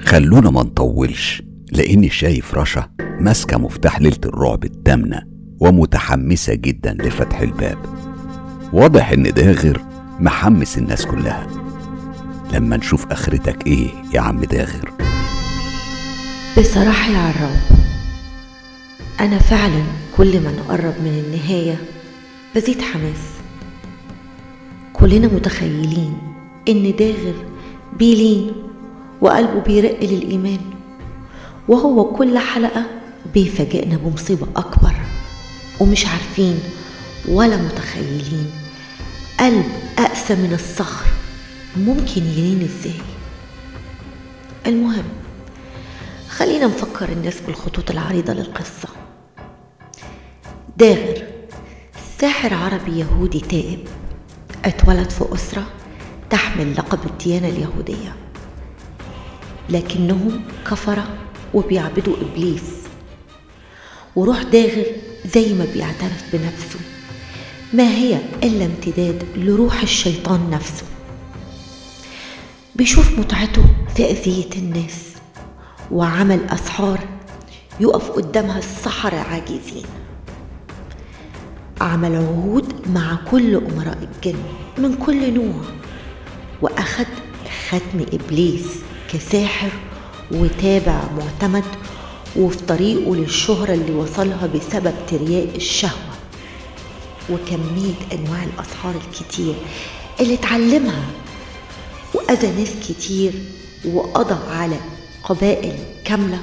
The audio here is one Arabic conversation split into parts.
خلونا ما نطولش لأني شايف رشا ماسكة مفتاح ليلة الرعب التامنة ومتحمسة جدا لفتح الباب. واضح إن داغر محمس الناس كلها. لما نشوف آخرتك إيه يا عم داغر بصراحة يا عراب أنا فعلا كل ما نقرب من النهاية بزيد حماس. كلنا متخيلين إن داغر بيلين وقلبه بيرق للإيمان. وهو كل حلقة بيفاجئنا بمصيبة أكبر. ومش عارفين ولا متخيلين قلب أقسى من الصخر ممكن يلين إزاي. المهم خلينا نفكر الناس بالخطوط العريضة للقصة. داغر ساحر عربي يهودي تائب اتولد في أسرة تحمل لقب الديانة اليهودية. لكنهم كفرة وبيعبدوا إبليس. وروح داغر زي ما بيعترف بنفسه. ما هي إلا امتداد لروح الشيطان نفسه. بيشوف متعته في أذية الناس وعمل أسحار يقف قدامها السحرة عاجزين. عمل عهود مع كل أمراء الجن من كل نوع وأخد ختم إبليس. كساحر وتابع معتمد وفي طريقه للشهرة اللي وصلها بسبب ترياق الشهوة وكمية أنواع الأسحار الكتير اللي اتعلمها وأذى ناس كتير وقضى على قبائل كاملة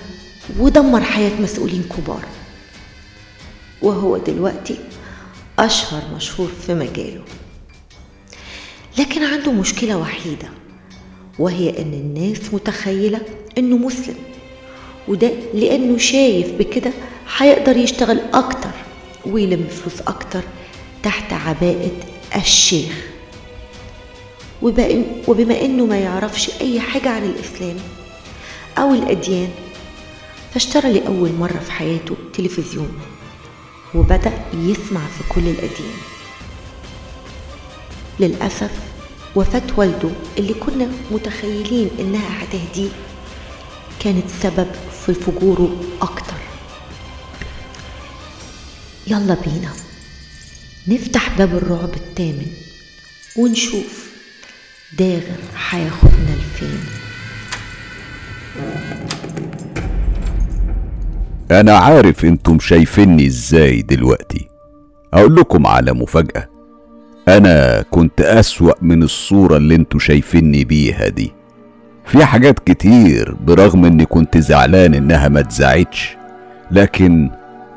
ودمر حياة مسؤولين كبار. وهو دلوقتي أشهر مشهور في مجاله. لكن عنده مشكلة وحيدة. وهي إن الناس متخيلة إنه مسلم. وده لأنه شايف بكده هيقدر يشتغل أكتر ويلم فلوس أكتر تحت عباءة الشيخ. وبما إنه ما يعرفش أي حاجة عن الإسلام أو الأديان فاشترى لأول مرة في حياته تلفزيون وبدأ يسمع في كل الأديان. للأسف وفاة والده اللي كنا متخيلين إنها هتهديه كانت سبب في فجوره أكتر. يلا بينا نفتح باب الرعب الثامن ونشوف داغر هياخدنا لفين. أنا عارف أنتم شايفيني إزاي دلوقتي. أقول لكم على مفاجأة. أنا كنت أسوأ من الصورة اللي أنتوا شايفيني بيها دي. في حاجات كتير برغم إني كنت زعلان إنها ما اتذاعتش لكن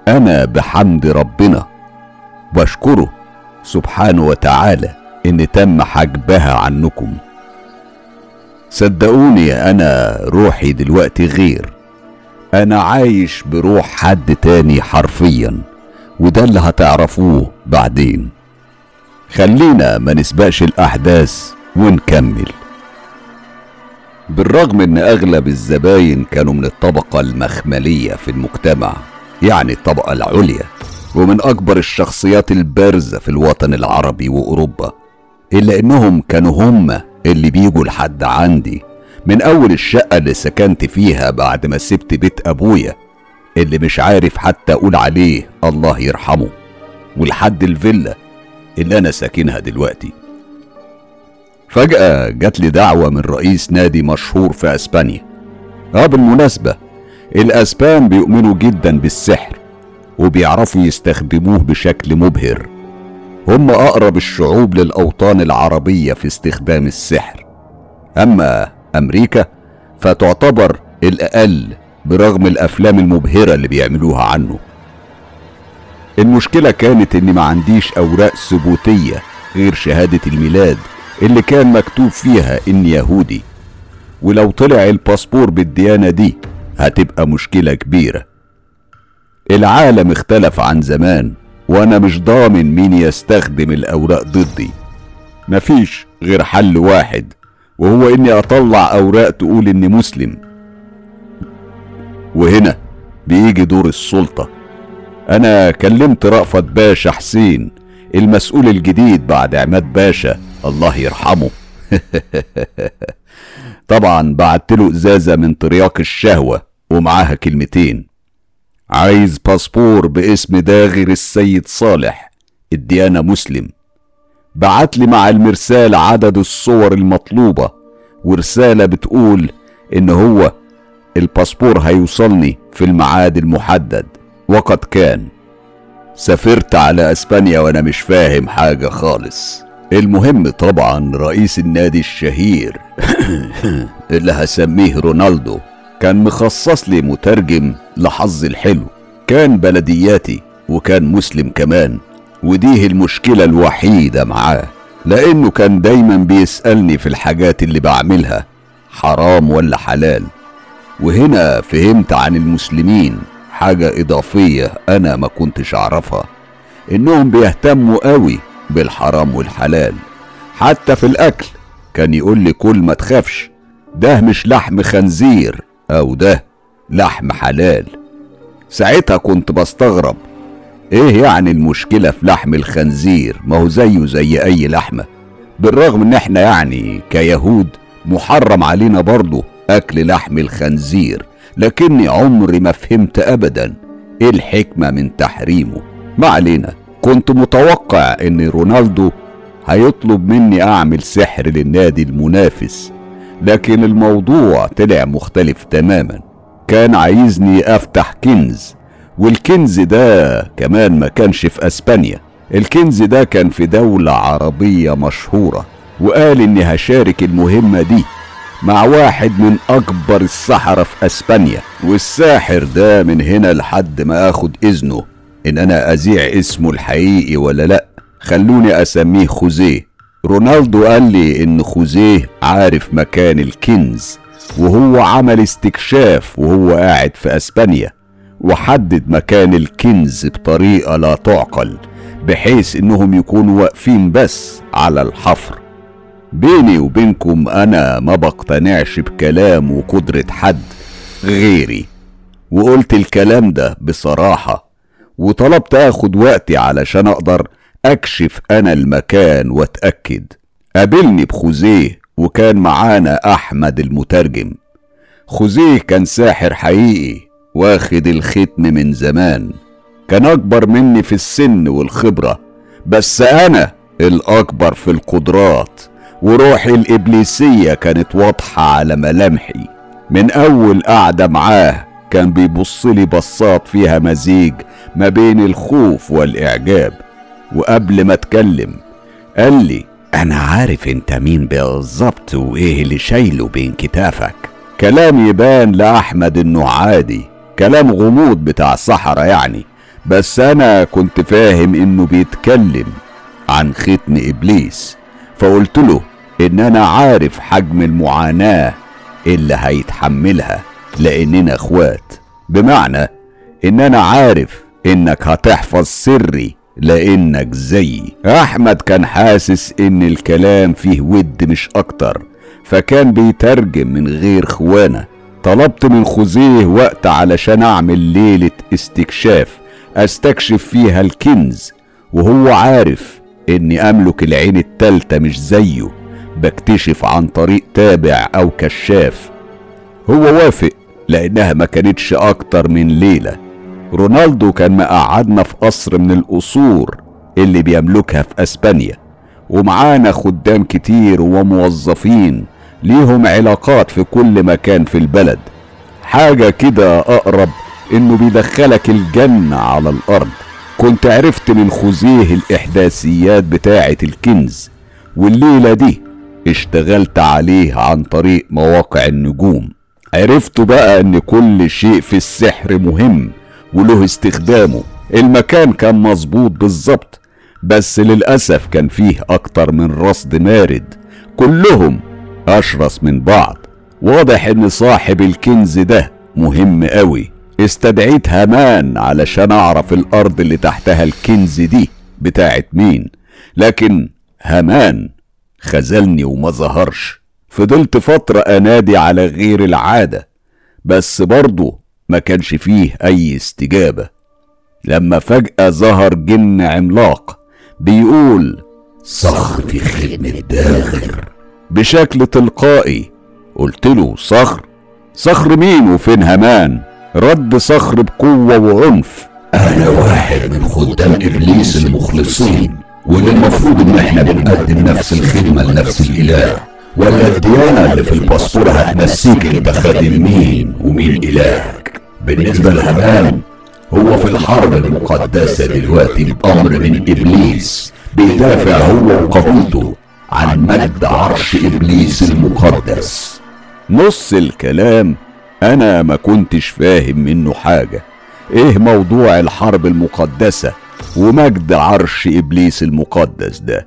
أنا بحمد ربنا بشكره سبحانه وتعالى إن تم حجبها عنكم. صدقوني أنا روحي دلوقتي غير. أنا عايش بروح حد تاني حرفيا وده اللي هتعرفوه بعدين. خلينا ما نسبقش الأحداث ونكمل. بالرغم إن أغلب الزباين كانوا من الطبقة المخملية في المجتمع يعني الطبقة العليا ومن أكبر الشخصيات البارزة في الوطن العربي وأوروبا إلا إنهم كانوا هم اللي بيجوا لحد عندي من أول الشقة اللي سكنت فيها بعد ما سبت بيت أبويا اللي مش عارف حتى أقول عليه الله يرحمه. ولحد الفيلا اللي أنا ساكنها دلوقتي. فجأة جات لي دعوة من رئيس نادي مشهور في أسبانيا. آه بالمناسبة الأسبان بيؤمنوا جدا بالسحر وبيعرفوا يستخدموه بشكل مبهر. هم أقرب الشعوب للأوطان العربية في استخدام السحر. أما أمريكا فتعتبر الأقل برغم الأفلام المبهرة اللي بيعملوها عنه. المشكلة كانت إني ما عنديش أوراق ثبوتية غير شهادة الميلاد اللي كان مكتوب فيها إني يهودي. ولو طلع الباسبور بالديانة دي هتبقى مشكلة كبيرة. العالم اختلف عن زمان وأنا مش ضامن مين يستخدم الأوراق ضدي. مفيش غير حل واحد وهو إني أطلع أوراق تقول إني مسلم. وهنا بيجي دور السلطة. أنا كلمت رأفت باشا حسين المسؤول الجديد بعد عماد باشا الله يرحمه. طبعا بعت له إزازة من ترياق الشهوة ومعاها كلمتين. عايز باسبور باسم داغر السيد صالح الديانة مسلم. بعت لي مع المرسال عدد الصور المطلوبة ورسالة بتقول إن هو الباسبور هيوصلني في الميعاد المحدد. وقد كان. سافرت على أسبانيا وأنا مش فاهم حاجة خالص. المهم طبعا رئيس النادي الشهير اللي هسميه رونالدو كان مخصص لي مترجم لحظ الحلو. كان بلدياتي وكان مسلم كمان ودي المشكلة الوحيدة معاه لأنه كان دايما بيسألني في الحاجات اللي بعملها حرام ولا حلال. وهنا فهمت عن المسلمين حاجة إضافية أنا ما كنتش أعرفها. إنهم بيهتموا قوي بالحرام والحلال. حتى في الأكل كان يقول لي كل ما تخافش ده مش لحم خنزير أو ده لحم حلال. ساعتها كنت بستغرب إيه يعني المشكلة في لحم الخنزير؟ ما هو زيه زي أي لحمة. بالرغم إن إحنا يعني كيهود محرم علينا برضه أكل لحم الخنزير. لكني عمري ما فهمت ابدا إيه الحكمة من تحريمه. ما علينا كنت متوقع إن رونالدو هيطلب مني أعمل سحر للنادي المنافس لكن الموضوع طلع مختلف تماما. كان عايزني أفتح كنز والكنز ده كمان ما كانش في أسبانيا. الكنز ده كان في دولة عربية مشهورة وقال إني هشارك المهمة دي. مع واحد من أكبر السحرة في أسبانيا والساحر ده من هنا لحد ما آخد إذنه. إن أنا أذيع اسمه الحقيقي ولا لأ خلوني أسميه خوزيه. رونالدو قال لي إن خوزيه عارف مكان الكنز وهو عمل استكشاف وهو قاعد في أسبانيا وحدد مكان الكنز بطريقة لا تعقل بحيث إنهم يكونوا واقفين بس على الحفر. بيني وبينكم أنا ما بقتنعش بكلام وقدرة حد غيري. وقلت الكلام ده بصراحة وطلبت آخد وقتي علشان أقدر أكشف أنا المكان وأتأكد. قابلني بخوزيه وكان معانا أحمد المترجم. خوزيه كان ساحر حقيقي واخد الختم من زمان. كان أكبر مني في السن والخبرة بس أنا الأكبر في القدرات. وروحي الإبليسية كانت واضحة على ملامحي من أول قعدة معاه كان بيبصلي بصات فيها مزيج ما بين الخوف والإعجاب. وقبل ما اتكلم قال لي أنا عارف أنت مين بالظبط وإيه اللي شايله بين كتافك. كلام يبان لأحمد إنه عادي كلام غموض بتاع الصحراء يعني. بس أنا كنت فاهم إنه بيتكلم عن ختم إبليس فقلت له ان أنا عارف حجم المعاناة اللي هيتحملها لأننا إخوات. بمعنى ان أنا عارف إنك هتحفظ سري لأنك زيي أحمد كان حاسس إن الكلام فيه ود مش أكتر فكان بيترجم من غير خوانه طلبت من خوزيه وقت علشان أعمل ليلة استكشاف أستكشف فيها الكنز وهو عارف إني أملك العين التالتة مش زيه. بكتشف عن طريق تابع أو كشاف. هو وافق لأنها ما كانتش أكتر من ليلة. رونالدو كان مقعدنا في قصر من القصور اللي بيملكها في أسبانيا. ومعانا خدام كتير وموظفين ليهم علاقات في كل مكان في البلد. حاجة كده أقرب إنه بيدخلك الجنة على الأرض. كنت عرفت من خوزيه الإحداثيات بتاعة الكنز. والليلة دي اشتغلت عليه عن طريق مواقع النجوم. عرفت بقى إن كل شيء في السحر مهم وله استخدامه. المكان كان مظبوط بالظبط بس للأسف كان فيه أكتر من رصد مارد. كلهم أشرس من بعض. واضح إن صاحب الكنز ده مهم قوي استدعيت هامان علشان أعرف الأرض اللي تحتها الكنز دي بتاعت مين. لكن هامان خذلني وما ظهرش. فضلت فترة أنادي على غير العادة بس برضه ما كانش فيه أي استجابة. لما فجأة ظهر جن عملاق بيقول صخر في خدمة داغر بشكل تلقائي قلت له صخر؟ صخر مين وفين هامان رد صخر بقوة وعنف. أنا واحد من خدام إبليس المخلصين. واللي المفروض إن إحنا بنقدم نفس الخدمة لنفس الإله؟ ولا الديانة اللي في الباسبور هتنسيك أنت خادم مين ومين إلهك بالنسبة لهامان هو في الحرب المقدسة دلوقتي بأمر من إبليس بيدافع هو وقبيلته عن مجد عرش إبليس المقدس. نص الكلام أنا ما كنتش فاهم منه حاجة. إيه موضوع الحرب المقدسة؟ ومجد عرش إبليس المقدس ده.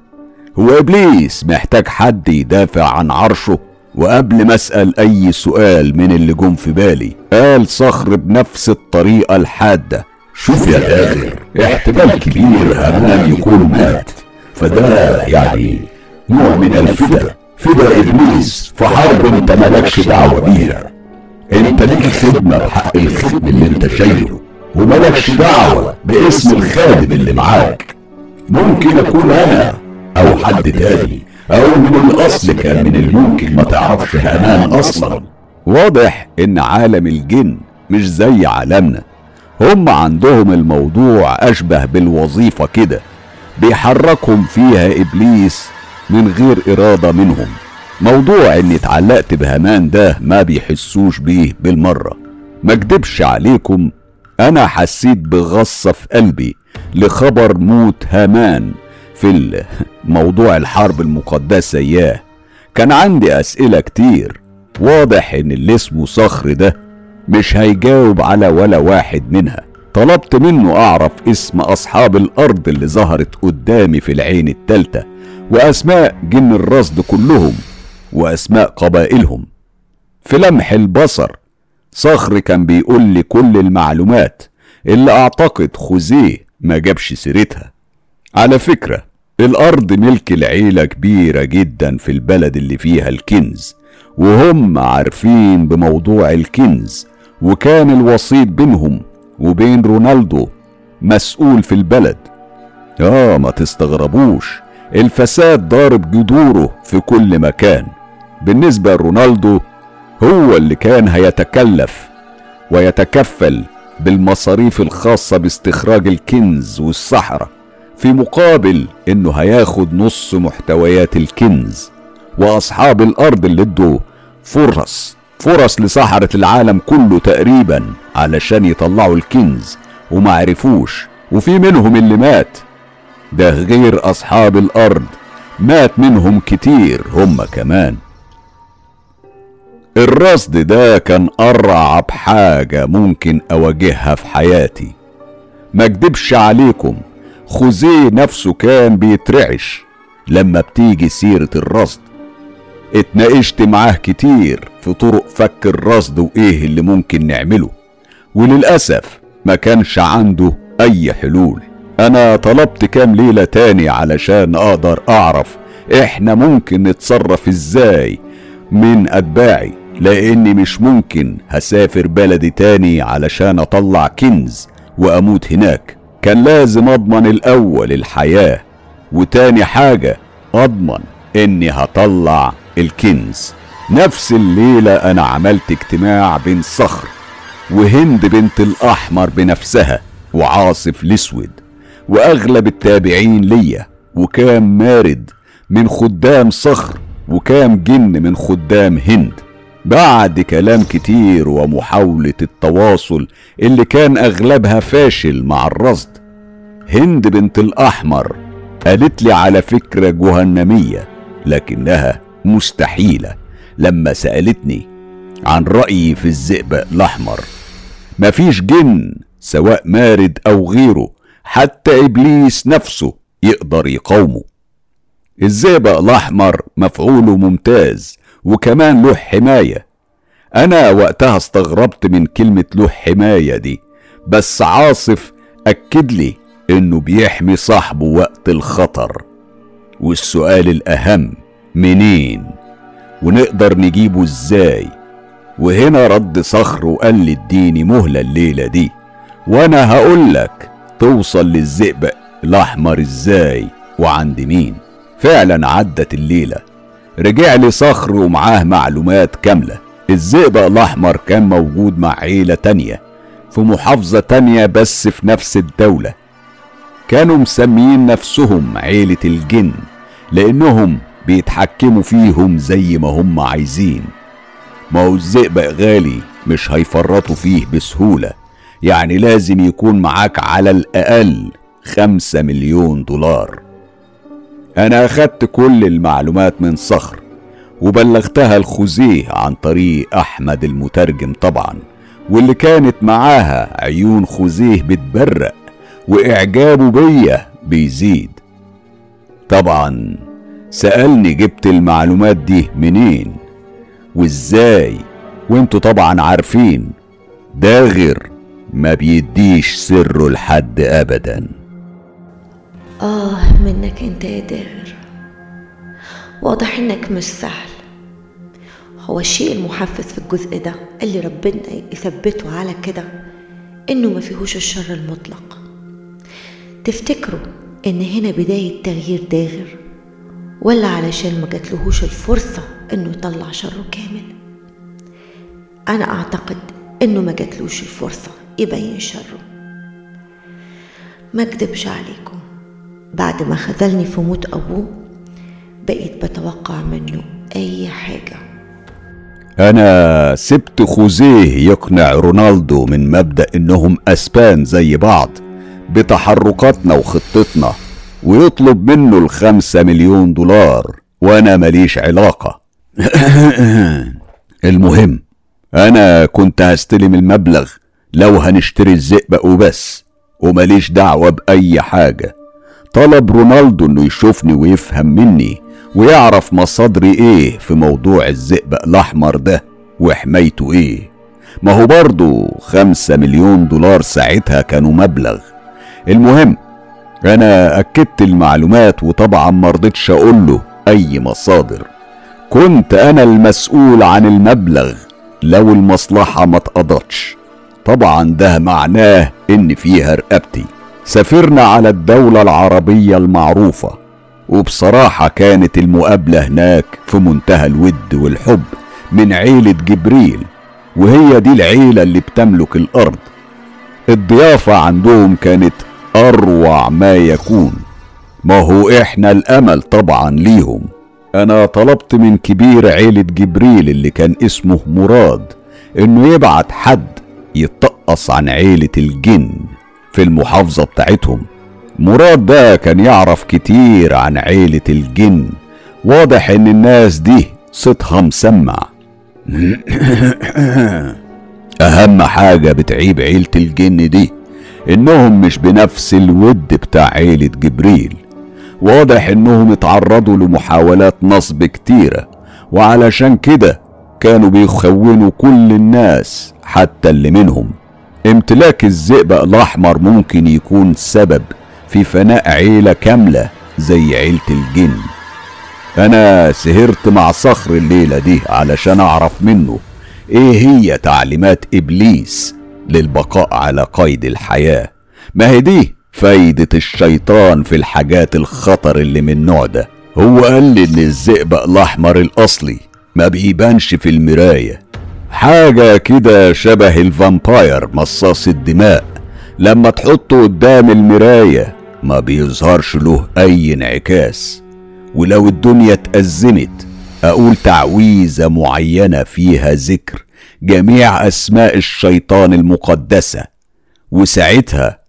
هو إبليس محتاج حد يدافع عن عرشه. وقبل ما أسأل أي سؤال من اللي جم في بالي قال صخر بنفس الطريقة الحادة. شوف يا تاجر احتمال كبير هامان يكون مات. فده يعني نوع من الفدا فدا إبليس في حرب أنت مالكش دعوة بيها. أنت ليك خدمة بحق الخدم اللي أنت شايله. ومالكش دعوه باسم الخادم اللي معاك. ممكن أكون أنا أو حد تاني أو من الأصل كان من الممكن ما تعرفش هامان أصلا. واضح إن عالم الجن مش زي عالمنا. هم عندهم الموضوع أشبه بالوظيفة كده. بيحركهم فيها إبليس من غير إرادة منهم. موضوع إني اتعلقت بهمان ده ما بيحسوش بيه بالمرة. ما اكدبش عليكم أنا حسيت بغصة في قلبي لخبر موت هامان في موضوع الحرب المقدسة. اياه كان عندي أسئلة كتير. واضح إن اللي اسمه صخر ده مش هيجاوب على ولا واحد منها. طلبت منه أعرف اسم أصحاب الأرض اللي ظهرت قدامي في العين التالتة وأسماء جن الرصد كلهم وأسماء قبائلهم. في لمح البصر صخر كان بيقول لي كل المعلومات اللي أعتقد خوزيه ما جابش سيرتها. على فكرة الأرض ملك العيلة كبيرة جدا في البلد اللي فيها الكنز وهم عارفين بموضوع الكنز وكان الوسيط بينهم وبين رونالدو مسؤول في البلد. آه ما تستغربوش الفساد ضارب جذوره في كل مكان. بالنسبة لرونالدو هو اللي كان هيتكلف ويتكفل بالمصاريف الخاصة باستخراج الكنز والصحراء في مقابل إنه هياخد نص محتويات الكنز وأصحاب الأرض اللي ادوا فرص فرص لسحرة العالم كله تقريبا علشان يطلعوا الكنز وما عرفوش وفي منهم اللي مات. ده غير أصحاب الأرض مات منهم كتير هم كمان. الرصد ده كان أرعب حاجة ممكن أواجهها في حياتي. ما أكدبش عليكم خوزيه نفسه كان بيترعش لما بتيجي سيرة الرصد. اتناقشت معاه كتير في طرق فك الرصد وإيه اللي ممكن نعمله. وللأسف ما كانش عنده أي حلول. أنا طلبت كام ليلة تاني علشان أقدر أعرف إحنا ممكن نتصرف إزاي من أتباعي. لأني مش ممكن هسافر بلدي تاني علشان أطلع كنز وأموت هناك. كان لازم أضمن الأول الحياة وتاني حاجة أضمن إني هطلع الكنز. نفس الليلة أنا عملت اجتماع بين صخر وهند بنت الأحمر بنفسها وعاصف الأسود وأغلب التابعين ليا وكام مارد من خدام صخر وكام جن من خدام هند. بعد كلام كتير ومحاولة التواصل اللي كان أغلبها فاشل مع الرصد هند بنت الأحمر قالت لي على فكرة جهنمية لكنها مستحيلة لما سألتني عن رأيي في الزئبق الأحمر. مفيش جن سواء مارد أو غيره حتى إبليس نفسه يقدر يقاومه. الزئبق الأحمر مفعوله ممتاز وكمان له حماية. أنا وقتها استغربت من كلمة له حماية دي بس عاصف أكد لي إنه بيحمي صاحبه وقت الخطر. والسؤال الأهم منين؟ ونقدر نجيبه إزاي؟ وهنا رد صخر وقال لي اديني مهلة الليلة دي وأنا هقولك توصل للزئبق الأحمر إزاي وعند مين. فعلا عدت الليلة. رجع لي صخر ومعاه معلومات كاملة. الزئبق الأحمر كان موجود مع عيلة تانية في محافظة تانية بس في نفس الدولة. كانوا مسميين نفسهم عيلة الجن لأنهم بيتحكموا فيهم زي ما هم عايزين. ما هو الزئبق غالي مش هيفرطوا فيه بسهولة. يعني لازم يكون معاك على الأقل خمسة مليون دولار. أنا أخدت كل المعلومات من صخر وبلغتها لخوزيه عن طريق أحمد المترجم طبعا واللي كانت معاها عيون خوزيه بتبرق وإعجابه بيا بيزيد. طبعا سألني جبت المعلومات دي منين وإزاي وإنتوا طبعا عارفين داغر ما بيديش سره لحد ابدا. آه منك أنت يا داغر. واضح إنك مش سهل. هو الشيء المحفز في الجزء ده اللي ربنا يثبته على كده إنه ما فيهوش الشر المطلق. تفتكروا إن هنا بداية تغيير داغر ولا علشان ما جاتلهوش الفرصة إنه يطلع شره كامل؟ أنا أعتقد إنه ما جاتلوش الفرصة يبين شره. ما أكدبش عليكم. بعد ما خذلني في موت أبوه بقيت بتوقع منه أي حاجة. أنا سبت خوزيه يقنع رونالدو من مبدأ إنهم أسبان زي بعض بتحركاتنا وخطتنا ويطلب منه الخمسة مليون دولار وأنا ماليش علاقة. المهم أنا كنت هستلم المبلغ لو هنشتري الزئبق وبس وماليش دعوة بأي حاجة. طلب رونالدو إنه يشوفني ويفهم مني ويعرف مصادري إيه في موضوع الزئبق الأحمر ده وحمايته إيه. ما هو برضه خمسة مليون دولار ساعتها كانوا مبلغ. المهم أنا أكدت المعلومات وطبعا مرضتش أقول له أي مصادر. كنت أنا المسؤول عن المبلغ لو المصلحة ما اتقضتش طبعا ده معناه إن فيها رقبتي. سافرنا على الدولة العربية المعروفة وبصراحة كانت المقابلة هناك في منتهى الود والحب من عيلة جبريل وهي دي العيلة اللي بتملك الأرض. الضيافة عندهم كانت أروع ما يكون. ما هو إحنا الأمل طبعا ليهم. أنا طلبت من كبير عيلة جبريل اللي كان اسمه مراد إنه يبعت حد يتقص عن عيلة الجن. في المحافظة بتاعتهم. مراد ده كان يعرف كتير عن عيلة الجن. واضح إن الناس دي صوتها مسمع. أهم حاجة بتعيب عيلة الجن دي إنهم مش بنفس الود بتاع عيلة جبريل. واضح إنهم اتعرضوا لمحاولات نصب كتيرة وعلشان كده كانوا بيخونوا كل الناس حتى اللي منهم. امتلاك الزئبق الأحمر ممكن يكون سبب في فناء عيلة كاملة زي عيلة الجن. أنا سهرت مع صخر الليلة دي علشان أعرف منه إيه هي تعليمات إبليس للبقاء على قيد الحياة. ما هي دي فايدة الشيطان في الحاجات الخطر اللي من النوع ده؟ هو قال لي إن الزئبق الأحمر الأصلي ما بيبانش في المراية. حاجة كده شبه الفامباير مصاص الدماء. لما تحطه قدام المراية ما بيظهرش له أي انعكاس. ولو الدنيا اتأزمت أقول تعويذة معينة فيها ذكر جميع أسماء الشيطان المقدسة. وساعتها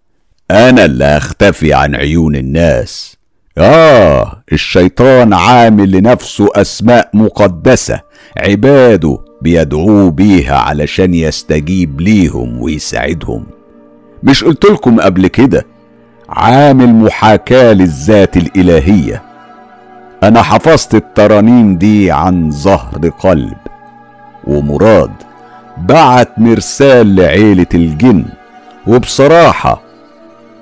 أنا اللي هختفي عن عيون الناس. آه الشيطان عامل لنفسه أسماء مقدسة عباده بيدعوه بيها علشان يستجيب ليهم ويساعدهم. مش قلتلكم قبل كده عامل محاكاة للذات الإلهية؟ أنا حفظت الترانيم دي عن ظهر قلب ومراد بعت مرسال لعيلة الجن وبصراحة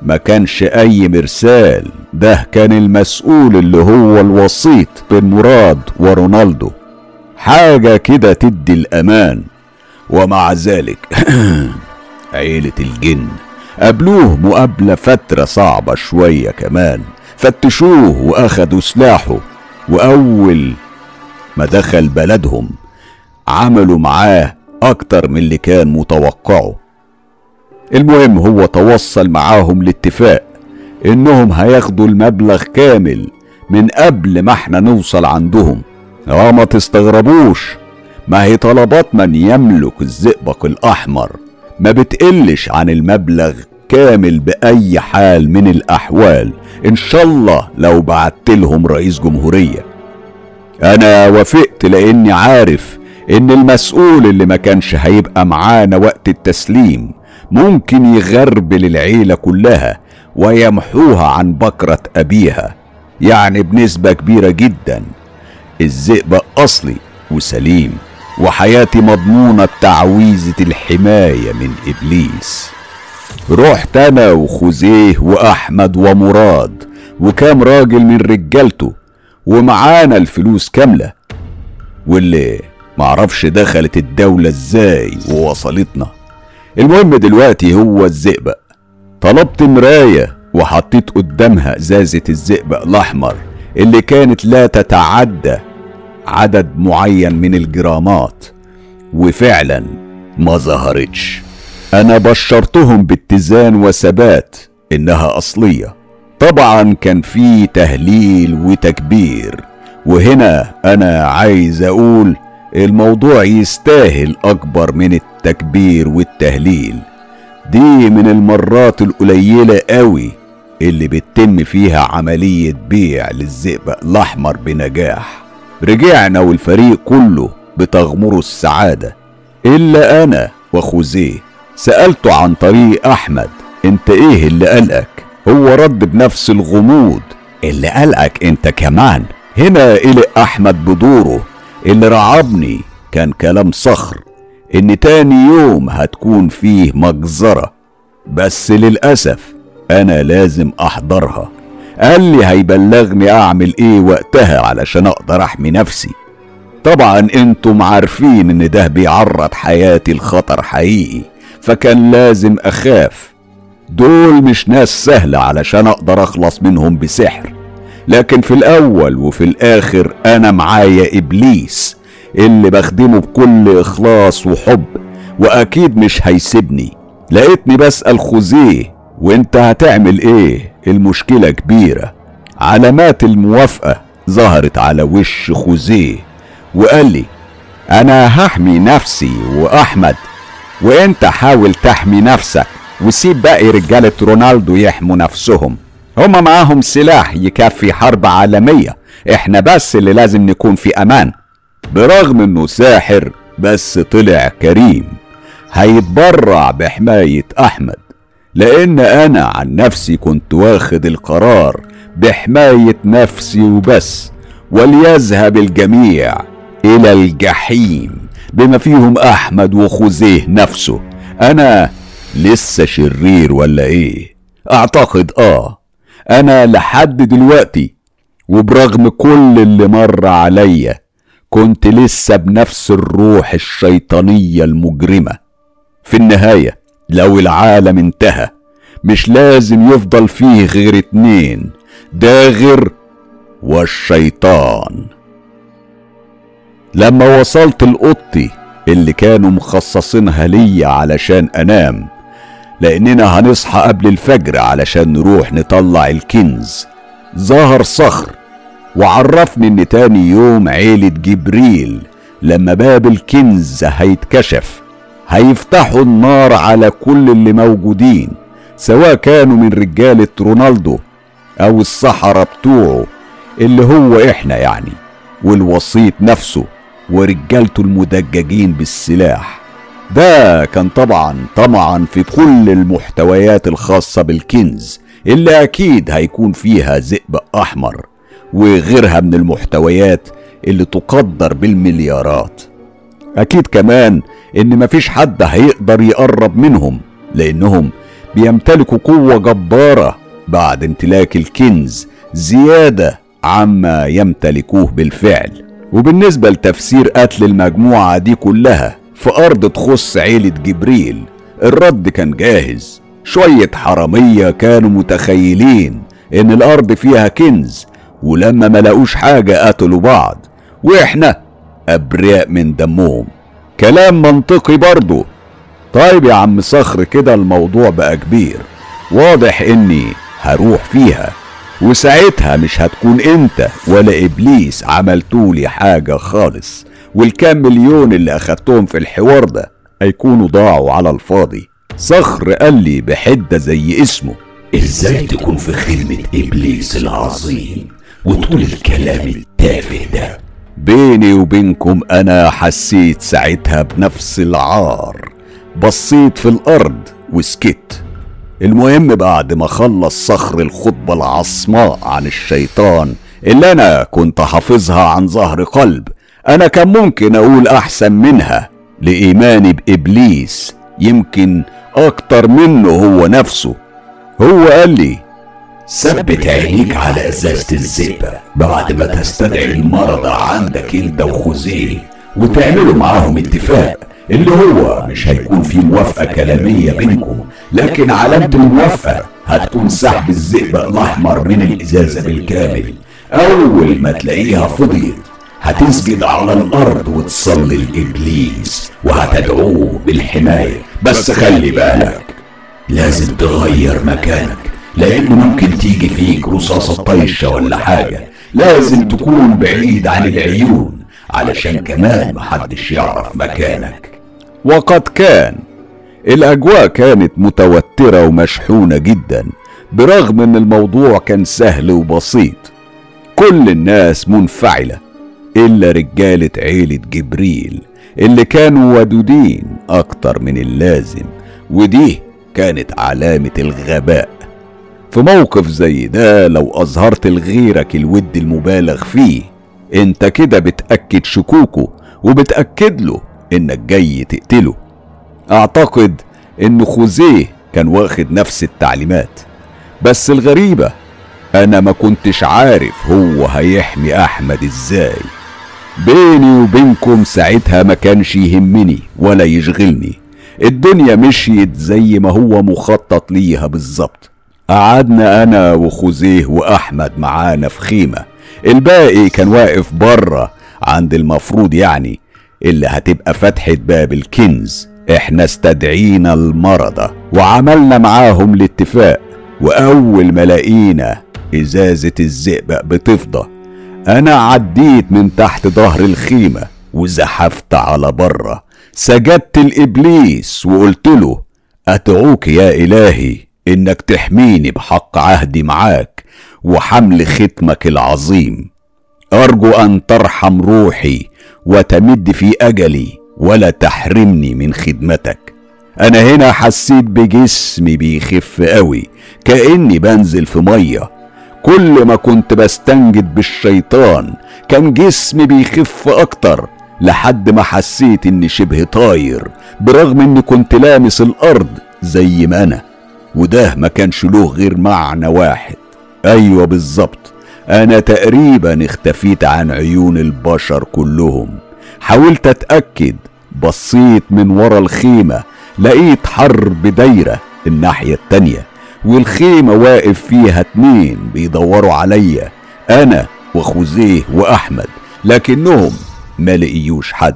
ما كانش أي مرسال ده كان المسؤول اللي هو الوسيط بين مراد ورونالدو. حاجة كده تدي الأمان. ومع ذلك عيلة الجن قابلوه مقابلة فترة صعبة شوية كمان. فتشوه وأخدوا سلاحه. وأول ما دخل بلدهم عملوا معاه أكتر من اللي كان متوقعه. المهم هو توصل معاهم لاتفاق. إنهم هياخدوا المبلغ كامل من قبل ما إحنا نوصل عندهم. آه ما تستغربوش. ما هي طلبات من يملك الزئبق الأحمر. ما بتقلش عن المبلغ كامل بأي حال من الأحوال. إن شاء الله لو بعت لهم رئيس جمهورية. أنا وافقت لأني عارف إن المسؤول اللي ما كانش هيبقى معانا وقت التسليم ممكن يغربل العيلة كلها. ويمحوها عن بكرة أبيها يعني بنسبة كبيرة جدا. الذئب أصلي وسليم وحياتي مضمونة بتعويذة الحماية من إبليس. رحت أنا وخوزيه وأحمد ومراد وكام راجل من رجالته ومعانا الفلوس كاملة. واللي معرفش دخلت الدولة إزاي ووصلتنا. المهم دلوقتي هو الزئبق طلبت مراية وحطيت قدامها ازازة الزئبق الأحمر اللي كانت لا تتعدى عدد معين من الجرامات وفعلا ما ظهرتش. أنا بشرتهم باتزان وثبات إنها أصلية. طبعا كان في تهليل وتكبير وهنا أنا عايز أقول الموضوع يستاهل أكبر من التكبير والتهليل. دي من المرات القليلة قوي اللي بتتم فيها عملية بيع للزئبق الأحمر بنجاح. رجعنا والفريق كله بتغمره السعادة. إلا أنا وخوزيه سالته عن طريق أحمد أنت إيه اللي قلقك؟ هو رد بنفس الغموض. اللي قلقك أنت كمان؟ هنا قلق أحمد بدوره اللي رعبني كان كلام صخر. إن تاني يوم هتكون فيه مجزرة بس للأسف أنا لازم أحضرها. قال لي هيبلغني أعمل إيه وقتها علشان أقدر أحمي نفسي. طبعا أنتم عارفين إن ده بيعرض حياتي لخطر حقيقي فكان لازم أخاف. دول مش ناس سهلة علشان أقدر أخلص منهم بسحر. لكن في الأول وفي الآخر أنا معايا إبليس اللي بخدمه بكل إخلاص وحب وأكيد مش هيسيبني. لقيتني بسأل خوزيه وأنت هتعمل إيه؟ المشكلة كبيرة. علامات الموافقة ظهرت على وش خوزيه وقال لي أنا هحمي نفسي وأحمد وأنت حاول تحمي نفسك وسيب باقي رجالة رونالدو يحموا نفسهم. هما معاهم سلاح يكفي حرب عالمية إحنا بس اللي لازم نكون في أمان. برغم إنه ساحر بس طلع كريم. هيتبرع بحماية أحمد. لأن أنا عن نفسي كنت واخد القرار بحماية نفسي وبس وليذهب الجميع إلى الجحيم بما فيهم أحمد وخوزيه نفسه. أنا لسه شرير ولا إيه؟ أعتقد آه. أنا لحد دلوقتي وبرغم كل اللي مر عليا كنت لسه بنفس الروح الشيطانية المجرمة. في النهاية لو العالم انتهى مش لازم يفضل فيه غير اتنين داغر والشيطان. لما وصلت لأوضتي اللي كانوا مخصصينها ليا علشان أنام لأننا هنصحى قبل الفجر علشان نروح نطلع الكنز ظهر صخر وعرفني إن تاني يوم عيلة جبريل لما باب الكنز هيتكشف هيفتحوا النار على كل اللي موجودين سواء كانوا من رجالة رونالدو أو السحرة بتوعه اللي هو إحنا يعني والوسيط نفسه ورجالته المدججين بالسلاح. ده كان طبعا طمعا في كل المحتويات الخاصة بالكنز اللي أكيد هيكون فيها ذئب أحمر. وغيرها من المحتويات اللي تقدر بالمليارات. أكيد كمان إن مفيش حد هيقدر يقرب منهم لأنهم بيمتلكوا قوة جبارة بعد امتلاك الكنز زيادة عما يمتلكوه بالفعل. وبالنسبة لتفسير قتل المجموعة دي كلها في أرض تخص عيلة جبريل الرد كان جاهز. شوية حرامية كانوا متخيلين إن الأرض فيها كنز ولما ما لقوش حاجة قتلوا بعض وإحنا أبرياء من دمهم. كلام منطقي برضه طيب يا عم صخر كده الموضوع بقى كبير. واضح إني هروح فيها وساعتها مش هتكون إنت ولا إبليس عملتولي حاجة خالص. والكام مليون اللي أخدتهم في الحوار ده هيكونوا ضاعوا على الفاضي. صخر قال لي بحدة زي اسمه. إزاي تكون في خدمة إبليس العظيم؟ وتقول الكلام التافه ده. بيني وبينكم أنا حسيت ساعتها بنفس العار. بصيت في الأرض وسكت. المهم بعد ما خلص صخر الخطبة العصماء عن الشيطان اللي أنا كنت حافظها عن ظهر قلب أنا كان ممكن أقول أحسن منها لإيماني بإبليس يمكن أكتر منه هو نفسه. هو قال لي ثبت عينيك على أزازة الزئبة بعد ما تستدعي المرضى عندك انت وخوزيه وتعملوا معاهم اتفاق اللي هو مش هيكون في موافقة كلامية بينكم لكن علامة الموافقة هتكون سحب الزئبق الأحمر من الإزازة بالكامل. أول ما تلاقيها فضيت هتسجد على الأرض وتصلي لإبليس وهتدعوه بالحماية. بس خلي بالك لازم تغير مكانك. لأن ممكن تيجي فيك رصاصة طيشة ولا حاجة. لازم تكون بعيد عن العيون علشان كمان محدش يعرف مكانك. وقد كان الأجواء كانت متوترة ومشحونة جدا برغم إن الموضوع كان سهل وبسيط. كل الناس منفعلة إلا رجالة عيلة جبريل اللي كانوا ودودين أكتر من اللازم ودي كانت علامة الغباء. في موقف زي ده لو أظهرت لغيرك الود المبالغ فيه أنت كده بتأكد شكوكه وبتأكد له إنك جاي تقتله. أعتقد إن خوزيه كان واخد نفس التعليمات. بس الغريبة أنا ما كنتش عارف هو هيحمي أحمد إزاي. بيني وبينكم ساعتها ما كانش يهمني ولا يشغلني. الدنيا مشيت زي ما هو مخطط ليها بالظبط. قعدنا أنا وخوزيه وأحمد معانا في خيمة. الباقي كان واقف بره عند المفروض يعني اللي هتبقى فتحة باب الكنز. إحنا استدعينا المرضى وعملنا معاهم الاتفاق. وأول ما لقينا إزازة الزئبق بتفضى أنا عديت من تحت ظهر الخيمة وزحفت على بره سجدت لابليس وقلت له أدعوك يا إلهي. إنك تحميني بحق عهدي معاك وحمل ختمك العظيم. أرجو أن ترحم روحي وتمد في أجلي ولا تحرمني من خدمتك. أنا هنا حسيت بجسمي بيخف قوي كأني بنزل في مية. كل ما كنت بستنجد بالشيطان كان جسمي بيخف أكتر لحد ما حسيت إني شبه طاير برغم إني كنت لامس الأرض زي ما أنا. وده ما كانش له غير معنى واحد. أيوه بالظبط. أنا تقريبا اختفيت عن عيون البشر كلهم. حاولت أتأكد بصيت من ورا الخيمة لقيت حرب دايرة الناحية التانية والخيمة واقف فيها اتنين بيدوروا عليا أنا وخوزيه وأحمد لكنهم ما لقيوش حد.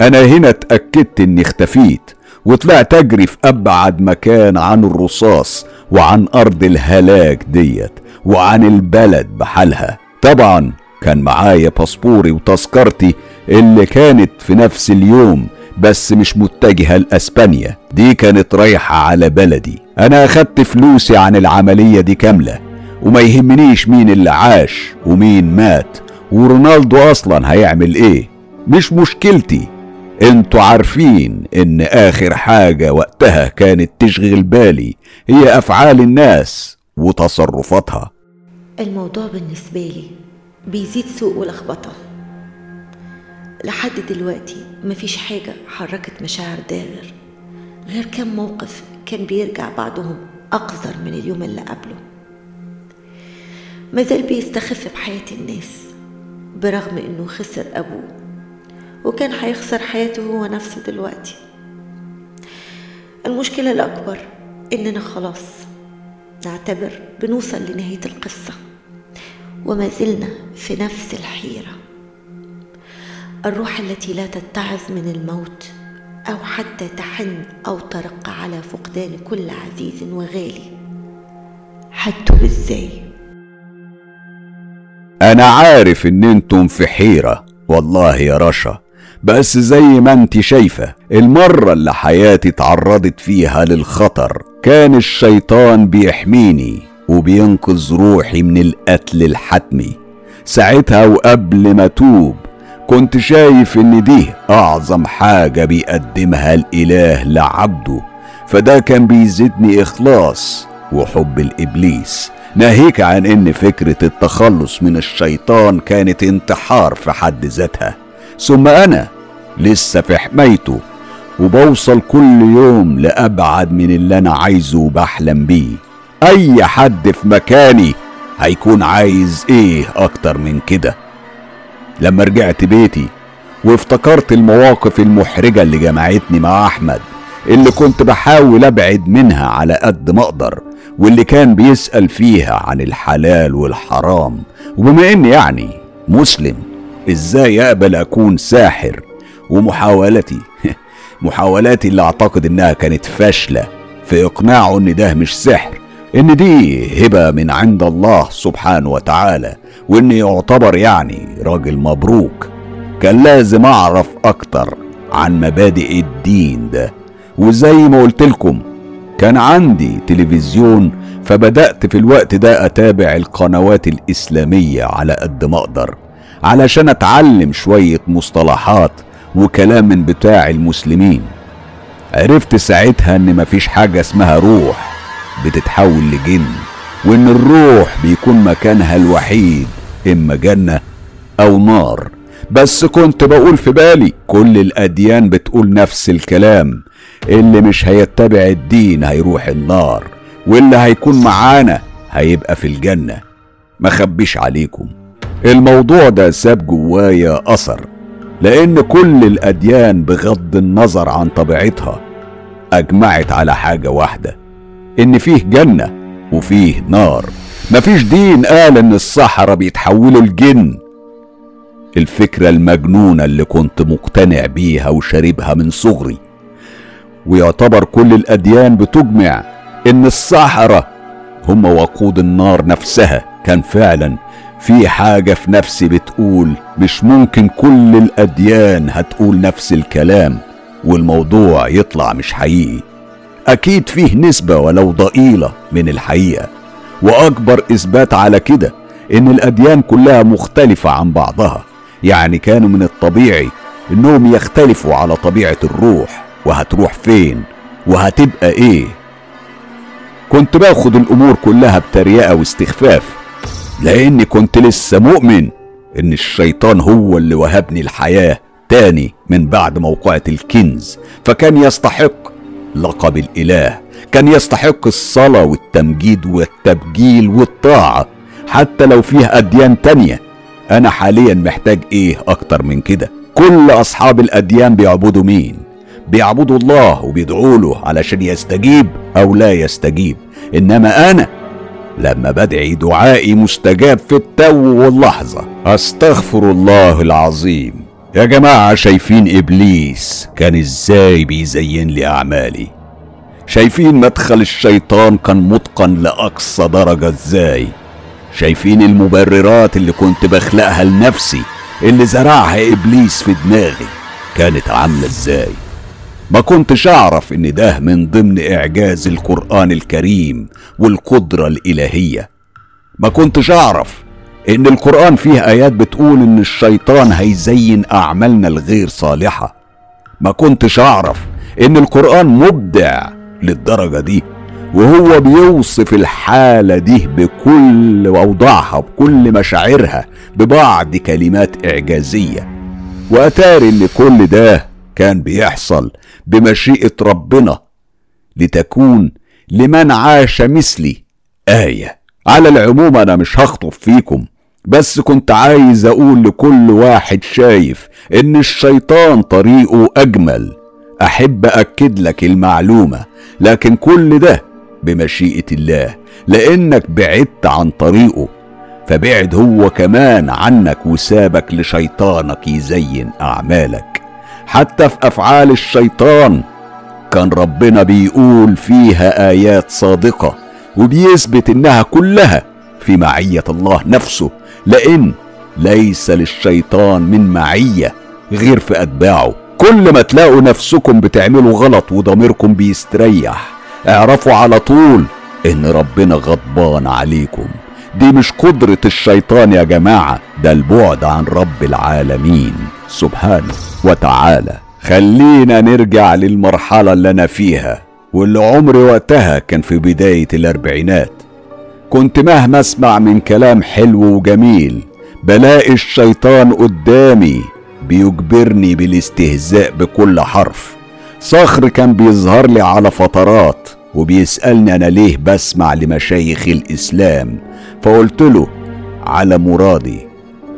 أنا هنا اتأكدت إني اختفيت. وطلعت اجري في أبعد مكان عن الرصاص وعن أرض الهلاك ديت وعن البلد بحالها. طبعا كان معايا باسبوري وتذكرتي اللي كانت في نفس اليوم بس مش متجهة لأسبانيا. دي كانت رايحة على بلدي. أنا أخدت فلوسي عن العملية دي كاملة وما يهمنيش مين اللي عاش ومين مات ورونالدو أصلا هيعمل إيه. مش مشكلتي. أنتوا عارفين ان آخر حاجة وقتها كانت تشغل بالي هي أفعال الناس وتصرفاتها. الموضوع بالنسبة لي بيزيد سوء ولخبطة. لحد دلوقتي مفيش حاجة حركت مشاعر داغر غير كم موقف كان بيرجع بعضهم أقذر من اليوم اللي قبله. مازال بيستخف بحياة الناس برغم إنه خسر أبوه. وكان هيخسر حياته هو نفسه دلوقتي. المشكلة الأكبر إننا خلاص نعتبر بنوصل لنهاية القصة وما زلنا في نفس الحيرة. الروح التي لا تتعظ من الموت أو حتى تحن أو ترق على فقدان كل عزيز وغالي هتوب إزاي؟ أنا عارف إن أنتم في حيرة والله يا رشا. بس زي ما انت شايفة المرة اللي حياتي اتعرضت فيها للخطر كان الشيطان بيحميني وبينقذ روحي من القتل الحتمي. ساعتها وقبل ما توب كنت شايف إن دي أعظم حاجة بيقدمها الإله لعبده فده كان بيزيدني إخلاص وحب الإبليس. ناهيك عن إن فكرة التخلص من الشيطان كانت انتحار في حد ذاتها. ثم أنا لسه في حمايته وبوصل كل يوم لأبعد من اللي أنا عايزه وبحلم بيه. أي حد في مكاني هيكون عايز إيه أكتر من كده؟ لما رجعت بيتي وافتكرت المواقف المحرجة اللي جمعتني مع أحمد اللي كنت بحاول أبعد منها على قد ما أقدر واللي كان بيسأل فيها عن الحلال والحرام وبما إني يعني مسلم. إزاي أقبل أكون ساحر؟ ومحاولتي. محاولاتي اللي أعتقد إنها كانت فاشلة في إقناعه إن ده مش سحر إن دي هبة من عند الله سبحانه وتعالى وإني يعتبر يعني راجل مبروك. كان لازم أعرف أكتر عن مبادئ الدين ده. وزي ما قلت لكم كان عندي تلفزيون فبدأت في الوقت ده أتابع القنوات الإسلامية على قد ما أقدر. علشان أتعلم شوية مصطلحات وكلام من بتاع المسلمين. عرفت ساعتها إن مفيش حاجة اسمها روح بتتحول لجن وإن الروح بيكون مكانها الوحيد إما جنة أو نار. بس كنت بقول في بالي كل الأديان بتقول نفس الكلام. اللي مش هيتبع الدين هيروح النار واللي هيكون معانا هيبقى في الجنة. ما خبيش عليكم. الموضوع ده ساب جوايا أثر لأن كل الأديان بغض النظر عن طبيعتها أجمعت على حاجة واحدة إن فيه جنة وفيه نار. مفيش دين قال إن السحرة بيتحولوا لجن الفكرة المجنونة اللي كنت مقتنع بيها وشاربها من صغري. ويعتبر كل الأديان بتجمع إن السحرة هم وقود النار نفسها. كان فعلا في حاجة في نفسي بتقول مش ممكن كل الأديان هتقول نفس الكلام والموضوع يطلع مش حقيقي. أكيد فيه نسبة ولو ضئيلة من الحقيقة وأكبر إثبات على كده إن الأديان كلها مختلفة عن بعضها. يعني كانوا من الطبيعي إنهم يختلفوا على طبيعة الروح وهتروح فين وهتبقى إيه. كنت باخد الأمور كلها بتريقة واستخفاف لأني كنت لسه مؤمن إن الشيطان هو اللي وهبني الحياة تاني من بعد موقعة الكنز. فكان يستحق لقب الإله كان يستحق الصلاة والتمجيد والتبجيل والطاعة حتى لو فيه أديان تانية. أنا حاليا محتاج إيه أكتر من كده؟ كل أصحاب الأديان بيعبدوا مين؟ بيعبدوا الله وبيدعوا له علشان يستجيب أو لا يستجيب. إنما أنا لما بدعي دعائي مستجاب في التو واللحظة. أستغفر الله العظيم. يا جماعة شايفين إبليس كان إزاي بيزين لي أعمالي؟ شايفين مدخل الشيطان كان متقن لأقصى درجة إزاي؟ شايفين المبررات اللي كنت بخلقها لنفسي اللي زرعها إبليس في دماغي كانت عاملة إزاي؟ ما كنتش أعرف إن ده من ضمن إعجاز القرآن الكريم والقدرة الإلهية. ما كنتش أعرف إن القرآن فيه آيات بتقول إن الشيطان هيزين أعمالنا الغير صالحة. ما كنتش أعرف إن القرآن مبدع للدرجة دي وهو بيوصف الحالة دي بكل أوضاعها بكل مشاعرها ببعض كلمات إعجازية. وأتاري إن كل ده كان بيحصل بمشيئة ربنا لتكون لمن عاش مثلي. آية. على العموم أنا مش هخطب فيكم بس كنت عايز أقول لكل واحد شايف إن الشيطان طريقه أجمل. أحب أكد لك المعلومة لكن كل ده بمشيئة الله لأنك بعدت عن طريقه. فبعد هو كمان عنك وسابك لشيطانك يزين أعمالك. حتى في أفعال الشيطان. كان ربنا بيقول فيها آيات صادقة وبيثبت إنها كلها في معية الله نفسه لأن ليس للشيطان من معية غير في أتباعه. كل ما تلاقوا نفسكم بتعملوا غلط وضميركم بيستريح اعرفوا على طول إن ربنا غضبان عليكم. دي مش قدرة الشيطان يا جماعة ده البعد عن رب العالمين. سبحانه. وتعالى. خلينا نرجع للمرحلة اللي أنا فيها واللي عمري وقتها كان في بداية الأربعينات. كنت مهما أسمع من كلام حلو وجميل بلاقي الشيطان قدامي بيجبرني بالاستهزاء بكل حرف. صخر كان بيظهر لي على فترات وبيسألني أنا ليه بسمع لمشايخ الإسلام. فقلت له على مرادي.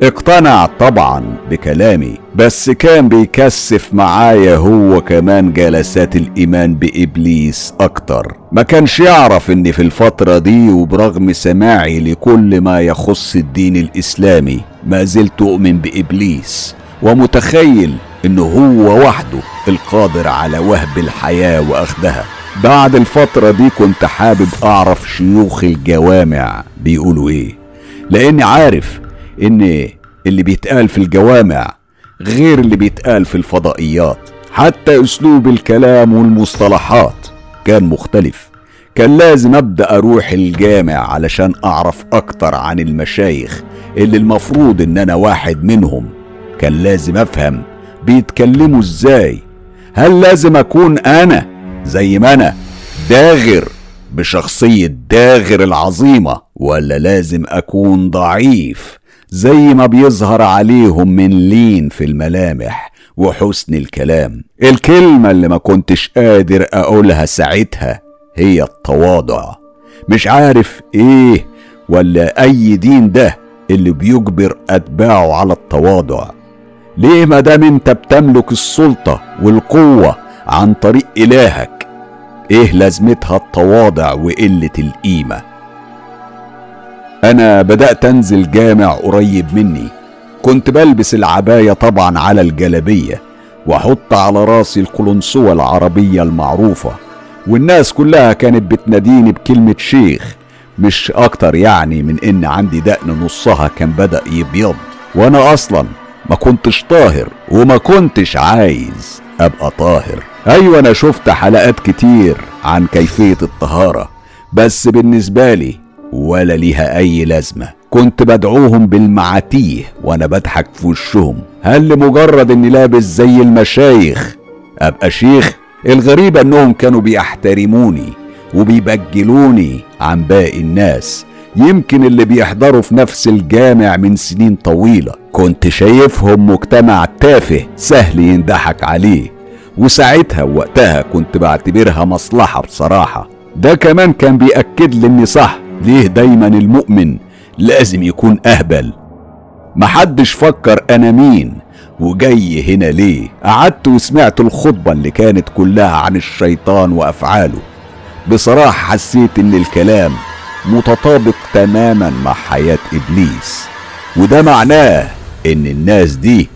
اقتنع طبعا بكلامي بس كان بيكثف معايا هو كمان جلسات الإيمان بإبليس أكتر. ما كانش يعرف إن في الفترة دي وبرغم سماعي لكل ما يخص الدين الإسلامي ما زلت أؤمن بإبليس ومتخيل إنه هو وحده القادر على وهب الحياة وأخذها. بعد الفترة دي كنت حابب أعرف شيوخ الجوامع بيقولوا إيه لأني عارف إن اللي بيتقال في الجوامع غير اللي بيتقال في الفضائيات. حتى أسلوب الكلام والمصطلحات كان مختلف. كان لازم أبدأ أروح الجامع علشان أعرف أكتر عن المشايخ اللي المفروض إن أنا واحد منهم. كان لازم أفهم بيتكلموا إزاي. هل لازم أكون أنا زي ما أنا داغر بشخصية داغر العظيمة ولا لازم أكون ضعيف؟ زي ما بيظهر عليهم من لين في الملامح وحسن الكلام. الكلمة اللي ما كنتش قادر أقولها ساعتها هي التواضع. مش عارف إيه ولا أي دين ده اللي بيجبر أتباعه على التواضع. ليه ما دام أنت بتملك السلطة والقوة عن طريق إلهك إيه لازمتها التواضع وقلة القيمة؟ أنا بدأت أنزل جامع قريب مني. كنت بلبس العباية طبعا على الجلبية وأحط على رأسي القلنسوة العربية المعروفة. والناس كلها كانت بتناديني بكلمة شيخ مش أكتر يعني من إن عندي دقن نصها كان بدأ يبيض. وأنا أصلا ما كنتش طاهر وما كنتش عايز أبقى طاهر. أيوه أنا شفت حلقات كتير عن كيفية الطهارة بس بالنسبة لي ولا ليها أي لازمة. كنت بدعوهم بالمعاتيه وأنا بضحك في وشهم. هل لمجرد إني لابس زي المشايخ؟ أبقى شيخ. الغريب أنهم كانوا بيحترموني وبيبجلوني عن باقي الناس. يمكن اللي بيحضروا في نفس الجامع من سنين طويلة. كنت شايفهم مجتمع تافه سهل يندحك عليه. وساعتها وقتها كنت بعتبرها مصلحة بصراحة. ده كمان كان بيأكد لي إني صح. ليه دايما المؤمن لازم يكون أهبل. محدش فكر أنا مين وجاي هنا ليه؟ قعدت وسمعت الخطبة اللي كانت كلها عن الشيطان وأفعاله. بصراحة حسيت إن الكلام متطابق تماما مع حياة إبليس. وده معناه إن الناس دي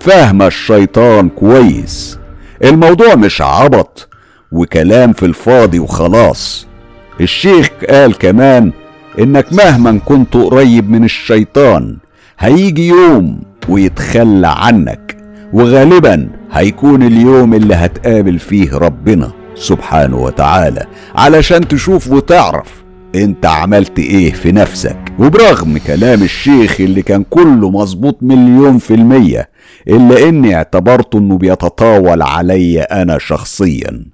فاهمة الشيطان كويس. الموضوع مش عبط وكلام في الفاضي وخلاص. الشيخ قال كمان إنك مهما كنت قريب من الشيطان هيجي يوم ويتخلى عنك وغالبا هيكون اليوم اللي هتقابل فيه ربنا سبحانه وتعالى علشان تشوف وتعرف أنت عملت إيه في نفسك. وبرغم كلام الشيخ اللي كان كله مظبوط مليون في المية إلا إني اعتبرته إنه بيتطاول علي أنا شخصيا.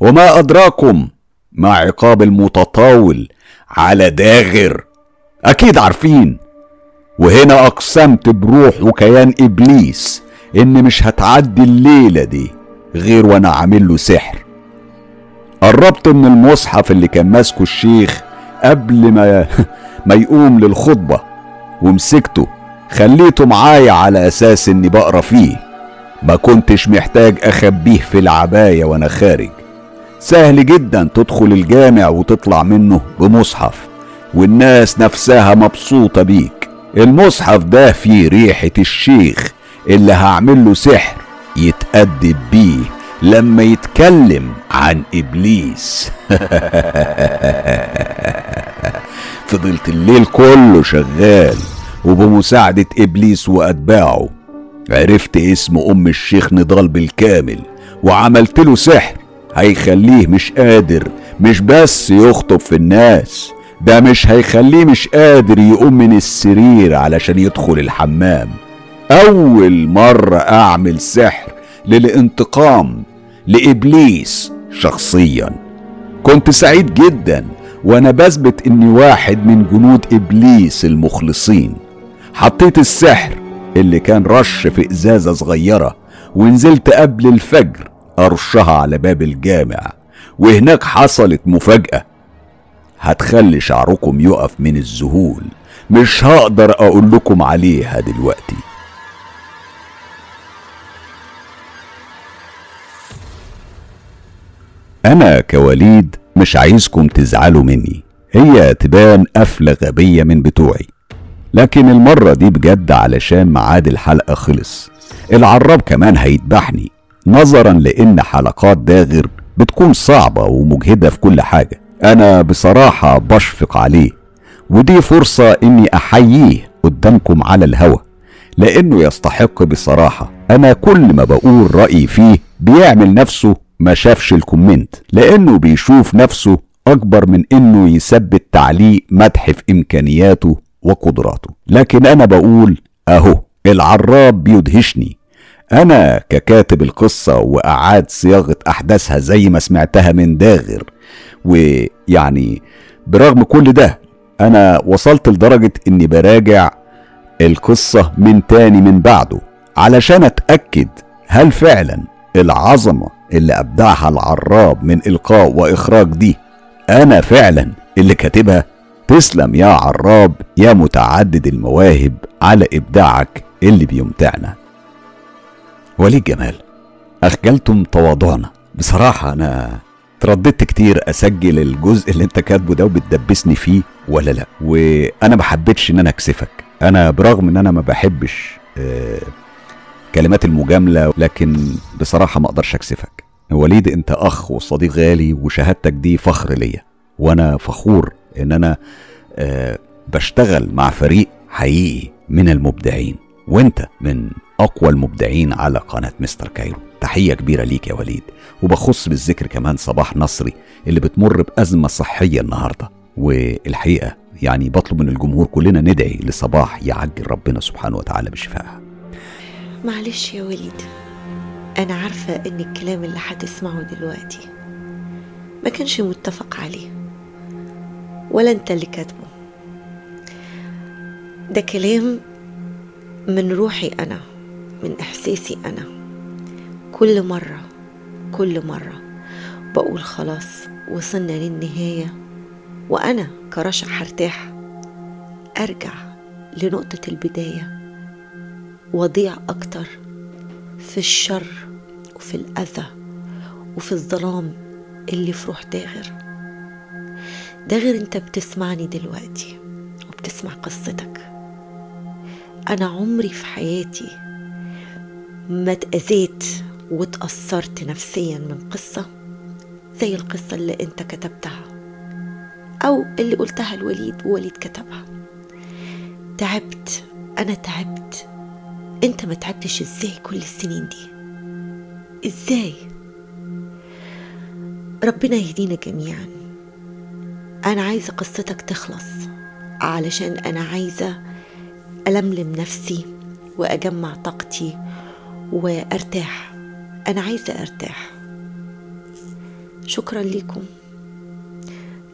وما أدراكم ما عقاب المتطاول على داغر. أكيد عارفين. وهنا أقسمت بروح وكيان إبليس إن مش هتعدي الليلة دي غير وأنا عامل له سحر. قربت من المصحف اللي كان ماسكه الشيخ قبل ما ما يقوم للخطبة ومسكته خليته معايا على أساس إني بقرأ فيه. ما كنتش محتاج أخبيه في العباية وأنا خارج. سهل جدا تدخل الجامع وتطلع منه بمصحف والناس نفسها مبسوطة بيك. المصحف ده فيه ريحة الشيخ اللي هعمل له سحر يتأدب بيه لما يتكلم عن إبليس. فضلت الليل كله شغال وبمساعدة إبليس وأتباعه. عرفت اسم أم الشيخ نضال بالكامل وعملت له سحر. هيخليه مش قادر مش بس يخطب في الناس ده مش هيخليه مش قادر يقوم من السرير علشان يدخل الحمام. أول مرة أعمل سحر للانتقام لإبليس شخصيا. كنت سعيد جدا وأنا بثبت إني واحد من جنود إبليس المخلصين. حطيت السحر اللي كان رش في إزازة صغيرة ونزلت قبل الفجر أرشها على باب الجامع وهناك حصلت مفاجأة. هتخلي شعركم يقف من الذهول مش هقدر أقول لكم عليها دلوقتي. أنا كوليد مش عايزكم تزعلوا مني هي تبان قفلة غبية من بتوعي. لكن المرة دي بجد علشان ميعاد الحلقة خلص. العراب كمان هيذبحني. نظرا لأن حلقات داغر بتكون صعبة ومجهدة في كل حاجة. أنا بصراحة بشفق عليه ودي فرصة إني أحييه قدامكم على الهوا لأنه يستحق بصراحة. أنا كل ما بقول رأيي فيه بيعمل نفسه ما شافش الكومنت لأنه بيشوف نفسه أكبر من إنه يثبت تعليق مدح في إمكانياته وقدراته. لكن أنا بقول أهو العراب بيدهشني. أنا ككاتب القصة وأعاد صياغة أحداثها زي ما سمعتها من داغر ويعني برغم كل ده أنا وصلت لدرجة إني براجع القصة من تاني من بعده علشان أتأكد هل فعلا العظمة اللي أبدعها العراب من إلقاء وإخراج دي أنا فعلا اللي كاتبها؟ تسلم يا عراب يا متعدد المواهب على إبداعك اللي بيمتعنا. وليد جمال أخجلتم تواضعنا. بصراحة أنا ترددت كتير أسجل الجزء اللي أنت كاتبه ده وبتدبسني فيه ولا لأ. وأنا ما حبيتش إن أنا أكسفك. أنا برغم إن أنا ما بحبش آه كلمات المجاملة لكن بصراحة ما أقدرش أكسفك. وليد أنت أخ وصديق غالي وشهادتك دي فخر ليا. وأنا فخور إن أنا آه بشتغل مع فريق حقيقي من المبدعين. وأنت من أقوى المبدعين على قناة مستر كايرو. تحية كبيرة ليك يا وليد. وبخص بالذكر كمان صباح نصري اللي بتمر بأزمة صحية النهارده. والحقيقة يعني بطلب من الجمهور كلنا ندعي لصباح يعجل ربنا سبحانه وتعالى بشفائها. معلش يا وليد أنا عارفة إن الكلام اللي هتسمعه دلوقتي ما كانش متفق عليه ولا أنت اللي كاتبه. ده كلام من روحي أنا. من إحساسي أنا. كل مرة كل مرة بقول خلاص وصلنا للنهاية وأنا كرشا هرتاح أرجع لنقطة البداية. وأضيع أكتر في الشر وفي الأذى وفي الظلام اللي في روح داغر. داغر أنت بتسمعني دلوقتي وبتسمع قصتك. أنا عمري في حياتي ما اتأذيت واتأثرت نفسيا من قصة زي القصة اللي أنت كتبتها أو اللي قلتها لوليد ووليد كتبها. تعبت أنا تعبت. أنت ما تعبتش إزاي كل السنين دي؟ إزاي؟ ربنا يهدينا جميعا. أنا عايزة قصتك تخلص علشان أنا عايزة ألملم نفسي وأجمع طاقتي وأرتاح. أنا عايزة أرتاح. شكرا لكم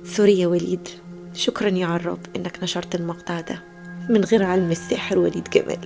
سوري يا وليد. شكرا يا عراب إنك نشرت المقطع ده. من غير علم الساحر وليد جمال.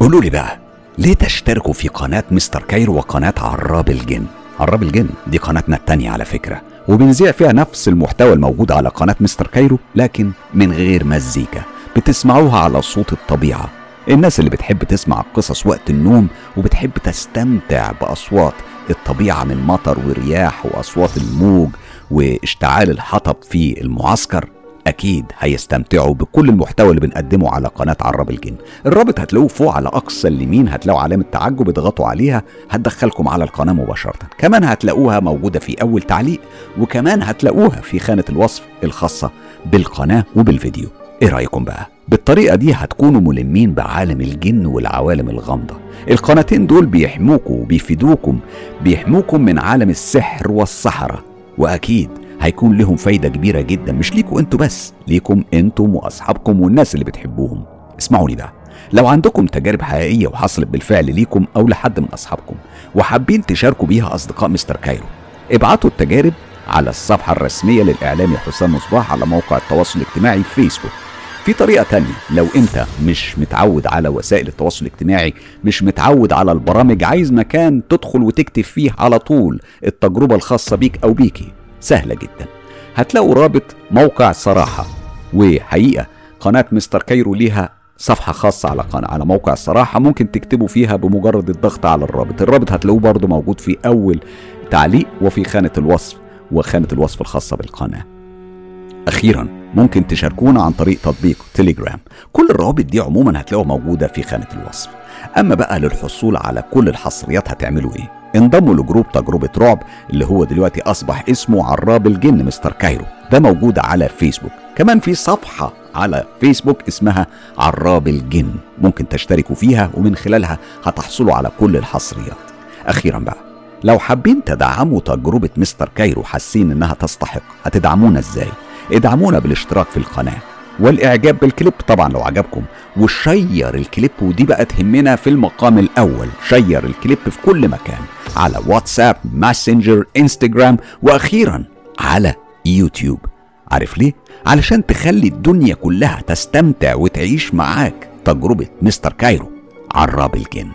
قولوا لي بقى ليه تشتركوا في قناة مستر كايرو وقناة عراب الجن؟ عراب الجن دي قناتنا التانية على فكرة وبنذيع فيها نفس المحتوى الموجود على قناة مستر كايرو لكن من غير مزيكا. بتسمعوها على صوت الطبيعة. الناس اللي بتحب تسمع قصص وقت النوم وبتحب تستمتع بأصوات الطبيعة من مطر ورياح وأصوات الموج واشتعال الحطب في المعسكر أكيد هيستمتعوا بكل المحتوى اللي بنقدمه على قناة عراب الجن. الرابط هتلاقوه فوق على أقصى اليمين هتلاقوا علامة تعجب اضغطوا عليها هتدخلكم على القناة مباشرة. كمان هتلاقوها موجودة في أول تعليق وكمان هتلاقوها في خانة الوصف الخاصة بالقناة وبالفيديو. إيه رأيكم بقى؟ بالطريقة دي هتكونوا ملمين بعالم الجن والعوالم الغامضة. القناتين دول بيحموكوا وبيفيدوكم بيحموكم من عالم السحر والسحرة وأكيد هيكون لهم فايدة كبيرة جدا مش ليكوا أنتوا بس ليكم أنتم وأصحابكم والناس اللي بتحبوهم. اسمعوني بقى. لو عندكم تجارب حقيقية وحصلت بالفعل ليكم أو لحد من أصحابكم وحابين تشاركوا بيها أصدقاء مستر كايرو ابعتوا التجارب على الصفحة الرسمية للإعلامي حسام مصباح على موقع التواصل الاجتماعي فيسبوك في طريقة تانية. لو انت مش متعود على وسائل التواصل الاجتماعي مش متعود على البرامج عايز مكان تدخل وتكتب فيه على طول التجربة الخاصة بيك أو بيكي سهلة جدا. هتلاقوا رابط موقع صراحة. وحقيقة قناة مستر كايرو ليها صفحة خاصة على قناة على موقع الصراحة ممكن تكتبوا فيها بمجرد الضغط على الرابط. الرابط هتلاقوه برضه موجود في أول تعليق وفي خانة الوصف وخانة الوصف الخاصة بالقناة. أخيرا ممكن تشاركونا عن طريق تطبيق تليجرام. كل الروابط دي عموما هتلاقوها موجودة في خانة الوصف. أما بقى للحصول على كل الحصريات هتعملوا إيه؟ انضموا ل group تجربة رعب اللي هو دلوقتي أصبح اسمه عراب الجن مستر كايرو. ده موجود على فيسبوك. كمان في صفحة على فيسبوك اسمها عراب الجن. ممكن تشتركوا فيها ومن خلالها هتحصلوا على كل الحصريات. أخيرا بقى لو حابين تدعموا تجربة مستر كايرو حاسين إنها تستحق هتدعمونا إزاي؟ ادعمونا بالاشتراك في القناة والإعجاب بالكليب طبعا لو عجبكم و share الكليب ودي بقى تهمنا في المقام الأول. share الكليب في كل مكان على واتساب ماسنجر إنستجرام وأخيرا على يوتيوب. عارف ليه؟ علشان تخلي الدنيا كلها تستمتع وتعيش معاك. تجربة مستر كايرو عراب الجن.